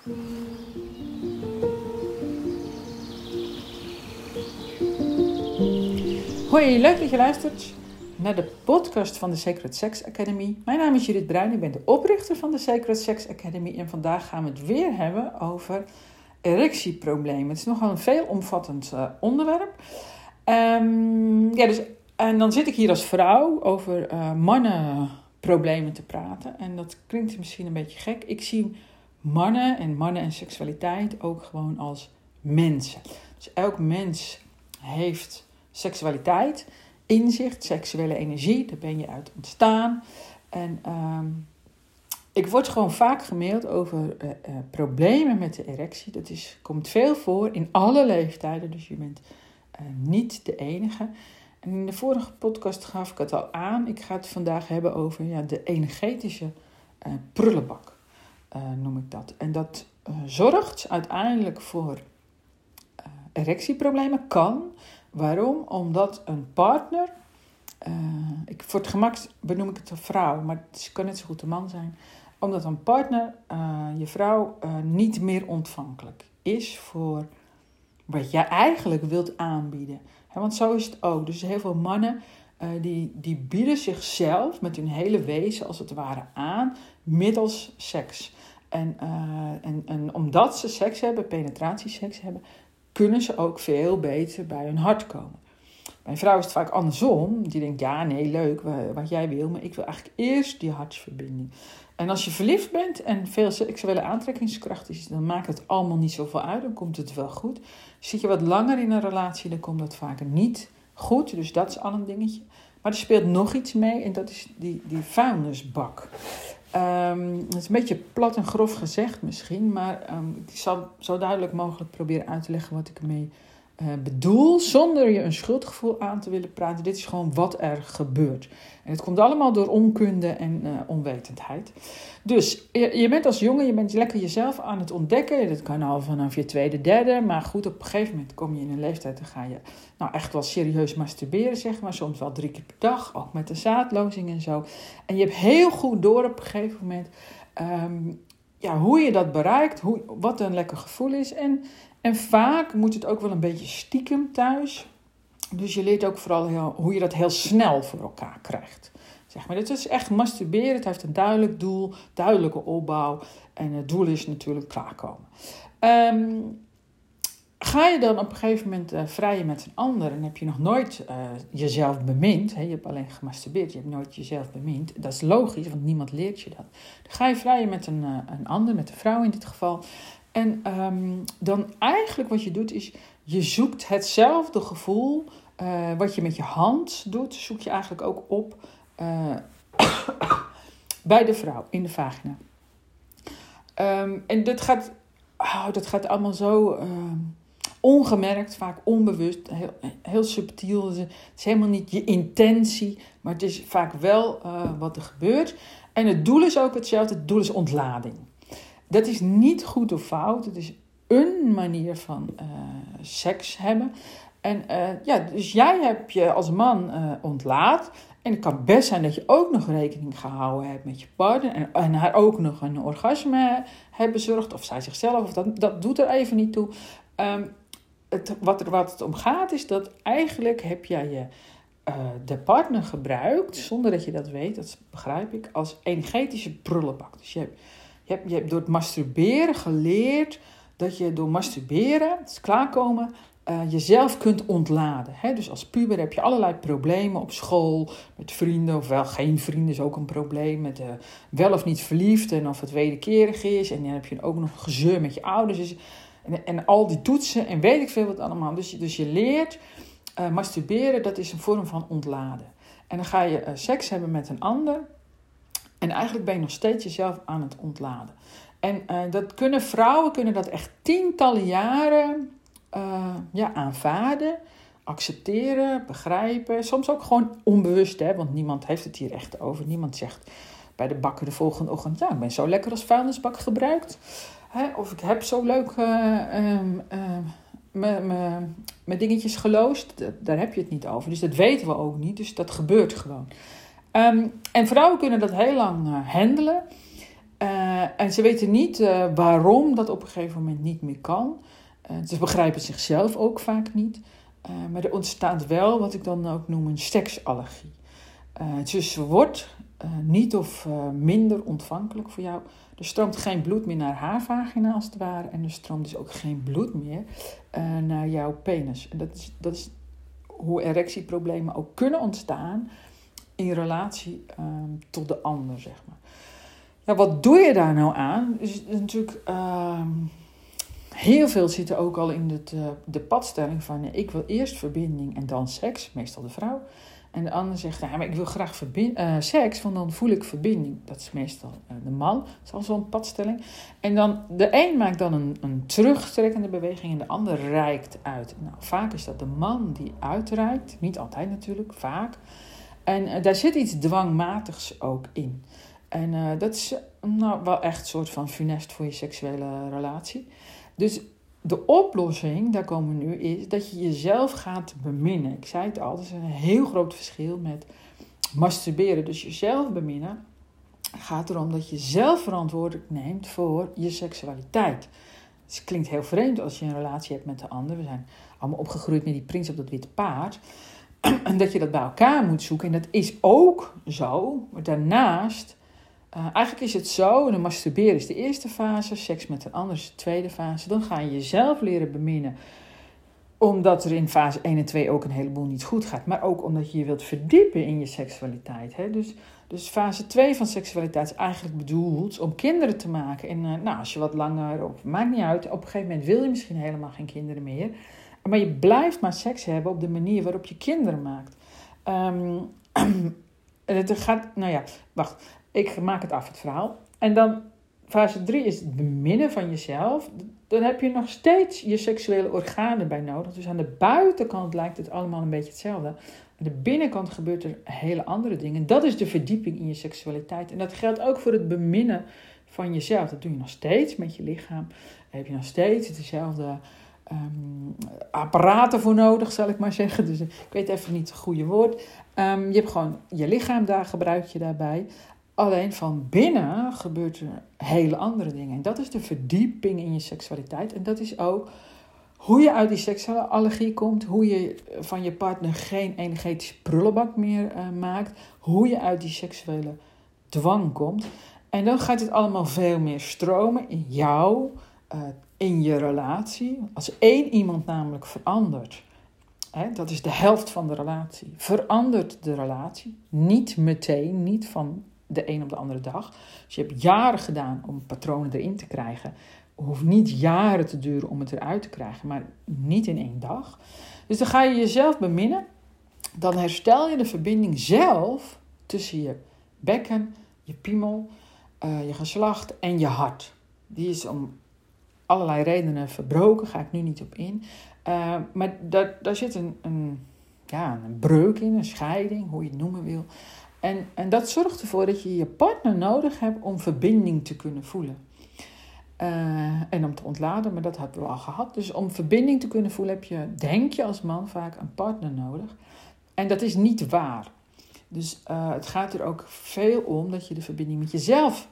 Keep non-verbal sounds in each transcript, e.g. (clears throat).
Hoi, leuk dat je luistert naar de podcast van de Sacred Sex Academy. Mijn naam is Judith Bruin, ik ben de oprichter van de Sacred Sex Academy en vandaag gaan we het weer hebben over erectieproblemen. Het is nogal een veelomvattend uh, onderwerp. Um, ja, dus, en dan zit ik hier als vrouw over uh, mannenproblemen te praten en dat klinkt misschien een beetje gek. Ik zie mannen en mannen en seksualiteit ook gewoon als mensen. Dus elk mens heeft seksualiteit, inzicht, seksuele energie, daar ben je uit ontstaan. En um, ik word gewoon vaak gemaild over uh, uh, problemen met de erectie. Dat is, komt veel voor in alle leeftijden, dus je bent uh, niet de enige. En in de vorige podcast gaf ik het al aan. Ik ga het vandaag hebben over ja, de energetische prullenbak, noem ik dat. En dat zorgt uiteindelijk voor erectieproblemen, kan. Waarom? Omdat een partner, ik, voor het gemak benoem ik het een vrouw, maar het kan net zo goed een man zijn. Omdat een partner, je vrouw, niet meer ontvankelijk is voor wat jij eigenlijk wilt aanbieden. Want zo is het ook. Dus heel veel mannen die, die bieden zichzelf met hun hele wezen als het ware aan middels seks. En, en, en omdat ze seks hebben, penetratieseks hebben, kunnen ze ook veel beter bij hun hart komen. Bij een vrouw is het vaak andersom. Die denkt, ja, nee, leuk, wat jij wil, maar ik wil eigenlijk eerst die hartsverbinding. En als je verliefd bent en veel seksuele aantrekkingskracht is, dan maakt het allemaal niet zoveel uit. Dan komt het wel goed. Zit je wat langer in een relatie, dan komt dat vaker niet goed. Dus dat is al een dingetje. Maar er speelt nog iets mee en dat is die, die vuilnisbak. Um, het is een beetje plat en grof gezegd misschien, maar um, ik zal zo duidelijk mogelijk proberen uit te leggen wat ik ermee bedoel, zonder je een schuldgevoel aan te willen praten. Dit is gewoon wat er gebeurt. En het komt allemaal door onkunde en uh, onwetendheid. Dus je, bent als jongen, je bent lekker jezelf aan het ontdekken. Dat kan al vanaf je tweede, derde. Maar goed, op een gegeven moment kom je in een leeftijd en ga je nou echt wel serieus masturberen, zeg maar. Soms wel drie keer per dag, ook met de zaadlozing en zo. En je hebt heel goed door op een gegeven moment um, ja, hoe je dat bereikt, hoe, wat een lekker gevoel is. En, en vaak moet het ook wel een beetje stiekem thuis. Dus je leert ook vooral heel, hoe je dat heel snel voor elkaar krijgt. Zeg maar, het is echt masturberen. Het heeft een duidelijk doel, duidelijke opbouw. En het doel is natuurlijk klaarkomen. Um, ga je dan op een gegeven moment uh, vrijen met een ander en heb je nog nooit uh, jezelf bemind, hè, je hebt alleen gemasturbeerd, je hebt nooit jezelf bemind, dat is logisch, want niemand leert je dat. Dan ga je vrijen met een, uh, een ander, met een vrouw in dit geval. En um, dan eigenlijk wat je doet is, je zoekt hetzelfde gevoel wat je met je hand doet, zoek je eigenlijk ook op (coughs) bij de vrouw in de vagina. Um, en dat gaat, oh, dat gaat allemaal zo ongemerkt, vaak onbewust, heel, heel subtiel. Het is helemaal niet je intentie, maar het is vaak wel uh, wat er gebeurt. En het doel is ook hetzelfde, het doel is ontlading. Dat is niet goed of fout, het is een manier van uh, seks hebben. En uh, ja, dus jij hebt je als man ontlaat. En het kan best zijn dat je ook nog rekening gehouden hebt met je partner. En, haar ook nog een orgasme hebt bezorgd. Of zij zichzelf. Of dat, dat doet er even niet toe. Um, het, wat, er, wat het om gaat is dat eigenlijk heb jij je, de partner gebruikt, zonder dat je dat weet, dat begrijp ik, als energetische prullenbak. Dus je hebt, je hebt, door het masturberen geleerd dat je door masturberen, het klaarkomen, uh, jezelf kunt ontladen. Hè? Dus als puber heb je allerlei problemen op school, met vrienden of wel geen vrienden is ook een probleem. Met uh, wel of niet verliefd en of het wederkerig is. En dan heb je ook nog gezeur met je ouders. Dus en, en al die toetsen en weet ik veel wat allemaal. Dus, dus je leert uh, masturberen, dat is een vorm van ontladen. En dan ga je seks hebben met een ander. En eigenlijk ben je nog steeds jezelf aan het ontladen. En uh, dat kunnen vrouwen kunnen dat echt tientallen jaren ja, aanvaarden, accepteren, begrijpen. Soms ook gewoon onbewust, hè, want niemand heeft het hier echt over. Niemand zegt bij de bakker de volgende ochtend: Ja, ik ben zo lekker als vuilnisbak gebruikt. Hè, of ik heb zo leuk uh, mijn dingetjes geloosd. Daar heb je het niet over. Dus dat weten we ook niet. Dus dat gebeurt gewoon. Um, en vrouwen kunnen dat heel lang uh, handelen. Uh, en ze weten niet waarom dat op een gegeven moment niet meer kan. ze begrijpen zichzelf ook vaak niet. maar er ontstaat wel wat ik dan ook noem een seksallergie. dus ze wordt niet of minder ontvankelijk voor jou. Er stroomt geen bloed meer naar haar vagina als het ware. En er stroomt dus ook geen bloed meer naar jouw penis. En dat is, dat is hoe erectieproblemen ook kunnen ontstaan in relatie um, tot de ander, zeg maar. Ja, wat doe je daar nou aan? Is, natuurlijk uh, heel veel zitten ook al in uh, de padstelling van ik wil eerst verbinding en dan seks, meestal de vrouw. En de ander zegt, ja, maar ik wil graag verbind, uh, seks, want dan voel ik verbinding. Dat is meestal uh, de man, dat zo'n padstelling. En dan, de een maakt dan een, een terugtrekkende beweging en de ander reikt uit. Nou, vaak is dat de man die uitreikt, niet altijd natuurlijk, vaak. En uh, daar zit iets dwangmatigs ook in. En dat is nou, wel echt een soort van funest voor je seksuele relatie. Dus de oplossing, daar komen we nu, is dat je jezelf gaat beminnen. Ik zei het al, er is een heel groot verschil met masturberen. Dus jezelf beminnen gaat erom dat je zelf verantwoordelijk neemt voor je seksualiteit. Het klinkt heel vreemd als je een relatie hebt met de ander. We zijn allemaal opgegroeid met die prins op dat witte paard. (clears throat) Dat je dat bij elkaar moet zoeken. En dat is ook zo. Maar daarnaast uh, eigenlijk is het zo, de masturberen is de eerste fase, seks met een ander is de tweede fase. Dan ga je jezelf leren beminnen, omdat er in fase 1 en 2 ook een heleboel niet goed gaat. Maar ook omdat je je wilt verdiepen in je seksualiteit. Hè? Dus, dus fase 2 van seksualiteit is eigenlijk bedoeld om kinderen te maken. En uh, nou, als je wat langer, of maakt niet uit, op een gegeven moment wil je misschien helemaal geen kinderen meer. Maar je blijft maar seks hebben op de manier waarop je kinderen maakt. Um, (clears throat) het gaat, nou ja, wacht. Ik maak het af, het verhaal. En dan fase 3 is het beminnen van jezelf. Dan heb je nog steeds je seksuele organen bij nodig. Dus aan de buitenkant lijkt het allemaal een beetje hetzelfde. Aan de binnenkant gebeurt er hele andere dingen. Dat is de verdieping in je seksualiteit. En dat geldt ook voor het beminnen van jezelf. Dat doe je nog steeds met je lichaam. Heb je nog steeds dezelfde um, apparaten voor nodig, zal ik maar zeggen. Dus ik weet even niet het goede woord. Um, je hebt gewoon je lichaam, daar gebruik je daarbij. Alleen van binnen gebeurt er hele andere dingen. En dat is de verdieping in je seksualiteit. En dat is ook hoe je uit die seksuele allergie komt. Hoe je van je partner geen energetische prullenbak meer uh, maakt. Hoe je uit die seksuele dwang komt. En dan gaat het allemaal veel meer stromen in jou, uh, in je relatie. Als één iemand namelijk verandert. Hè, dat is de helft van de relatie. Verandert de relatie. Niet meteen, niet van de een op de andere dag. Dus je hebt jaren gedaan om patronen erin te krijgen. Hoeft niet jaren te duren om het eruit te krijgen, maar niet in één dag. Dus dan ga je jezelf beminnen. Dan herstel je de verbinding zelf tussen je bekken, je piemel, uh, je geslacht en je hart. Die is om allerlei redenen verbroken, ga ik nu niet op in. Uh, maar daar, daar zit een, een, ja, een breuk in, een scheiding, hoe je het noemen wil. En, en dat zorgt ervoor dat je je partner nodig hebt om verbinding te kunnen voelen. Uh, en om te ontladen, maar dat hebben we al gehad. Dus om verbinding te kunnen voelen heb je, denk je als man, vaak een partner nodig. En dat is niet waar. Dus uh, het gaat er ook veel om dat je de verbinding met jezelf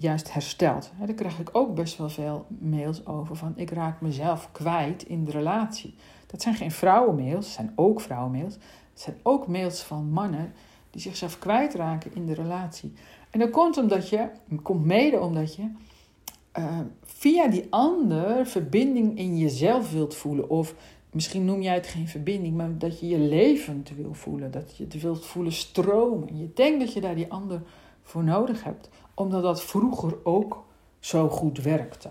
juist herstelt. He, daar krijg ik ook best wel veel mails over van ik raak mezelf kwijt in de relatie. Dat zijn geen vrouwenmails, het zijn ook vrouwenmails. Het zijn ook mails van mannen die zichzelf kwijtraken in de relatie. En dat komt omdat je, komt mede omdat je uh, via die ander verbinding in jezelf wilt voelen. Of misschien noem jij het geen verbinding, maar dat je je levend wil voelen. Dat je het wilt voelen stromen. Je denkt dat je daar die ander voor nodig hebt, omdat dat vroeger ook zo goed werkte.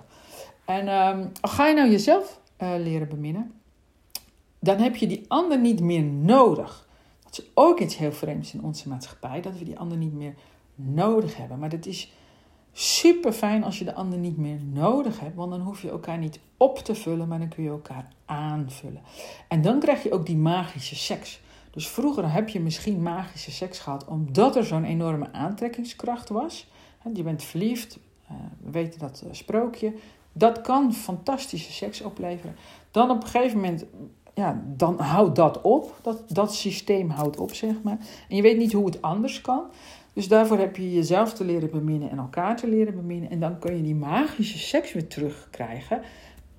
En um, ga je nou jezelf uh, leren beminnen, dan heb je die ander niet meer nodig. Dat is ook iets heel vreemds in onze maatschappij, dat we die ander niet meer nodig hebben. Maar dat is super fijn als je de ander niet meer nodig hebt, want dan hoef je elkaar niet op te vullen, maar dan kun je elkaar aanvullen. En dan krijg je ook die magische seks. Dus vroeger heb je misschien magische seks gehad omdat er zo'n enorme aantrekkingskracht was. Je bent verliefd, eh, we weten dat eh, sprookje. Dat kan fantastische seks opleveren. Dan op een gegeven moment ja, dan houdt dat op. Dat, dat systeem houdt op, zeg maar. En je weet niet hoe het anders kan. Dus daarvoor heb je jezelf te leren beminnen en elkaar te leren beminnen. En dan kun je die magische seks weer terugkrijgen.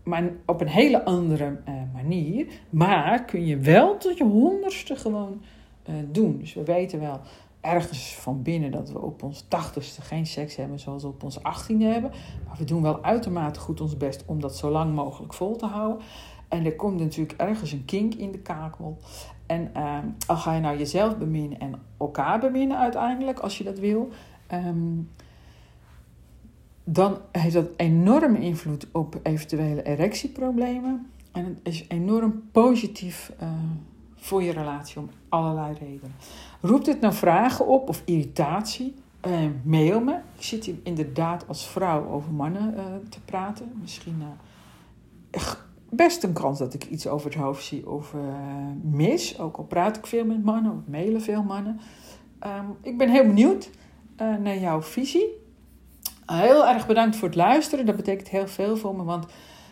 Maar op een hele andere uh, manier. Maar kun je wel tot je honderdste gewoon doen. Dus we weten wel ergens van binnen dat we op ons tachtigste geen seks hebben zoals we op ons achttiende hebben. Maar we doen wel uitermate goed ons best om dat zo lang mogelijk vol te houden. En er komt natuurlijk ergens een kink in de kakel. En uh, al ga je nou jezelf beminnen en elkaar beminnen uiteindelijk, als je dat wil, um, dan heeft dat enorme invloed op eventuele erectieproblemen. En het is enorm positief uh, voor je relatie om allerlei redenen. Roept het nou vragen op of irritatie? Uh, mail me. Ik zit hier inderdaad als vrouw over mannen uh, te praten. Misschien best een kans dat ik iets over het hoofd zie of mis. Ook al praat ik veel met mannen of mailen veel mannen. Um, ik ben heel benieuwd naar jouw visie. heel erg bedankt voor het luisteren. Dat betekent heel veel voor me. Want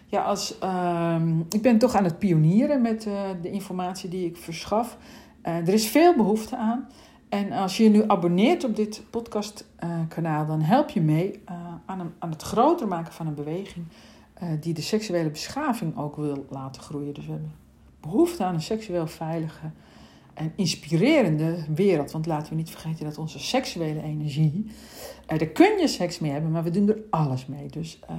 ja, als, um, ik ben toch aan het pionieren met uh, de informatie die ik verschaf. er is veel behoefte aan. En als je je nu abonneert op dit podcastkanaal, dan help je mee aan, een, aan het groter maken van een beweging. Die de seksuele beschaving ook wil laten groeien. Dus we hebben behoefte aan een seksueel veilige en inspirerende wereld. Want laten we niet vergeten dat onze seksuele energie, daar kun je seks mee hebben, maar we doen er alles mee. Dus uh,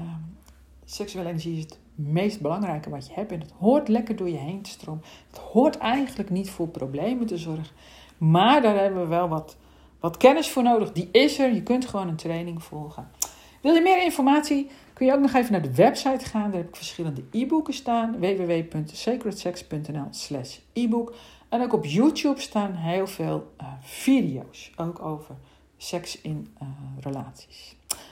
seksuele energie is het meest belangrijke wat je hebt en het hoort lekker door je heen te stromen. Het hoort eigenlijk niet voor problemen te zorgen, maar daar hebben we wel wat, wat kennis voor nodig. Die is er, je kunt gewoon een training volgen. Wil je meer informatie? Kun je ook nog even naar de website gaan. Daar heb ik verschillende e-boeken staan. www.sacredsex.nl slash e-book. En ook op YouTube staan heel veel uh, video's. Ook over seks in uh, relaties.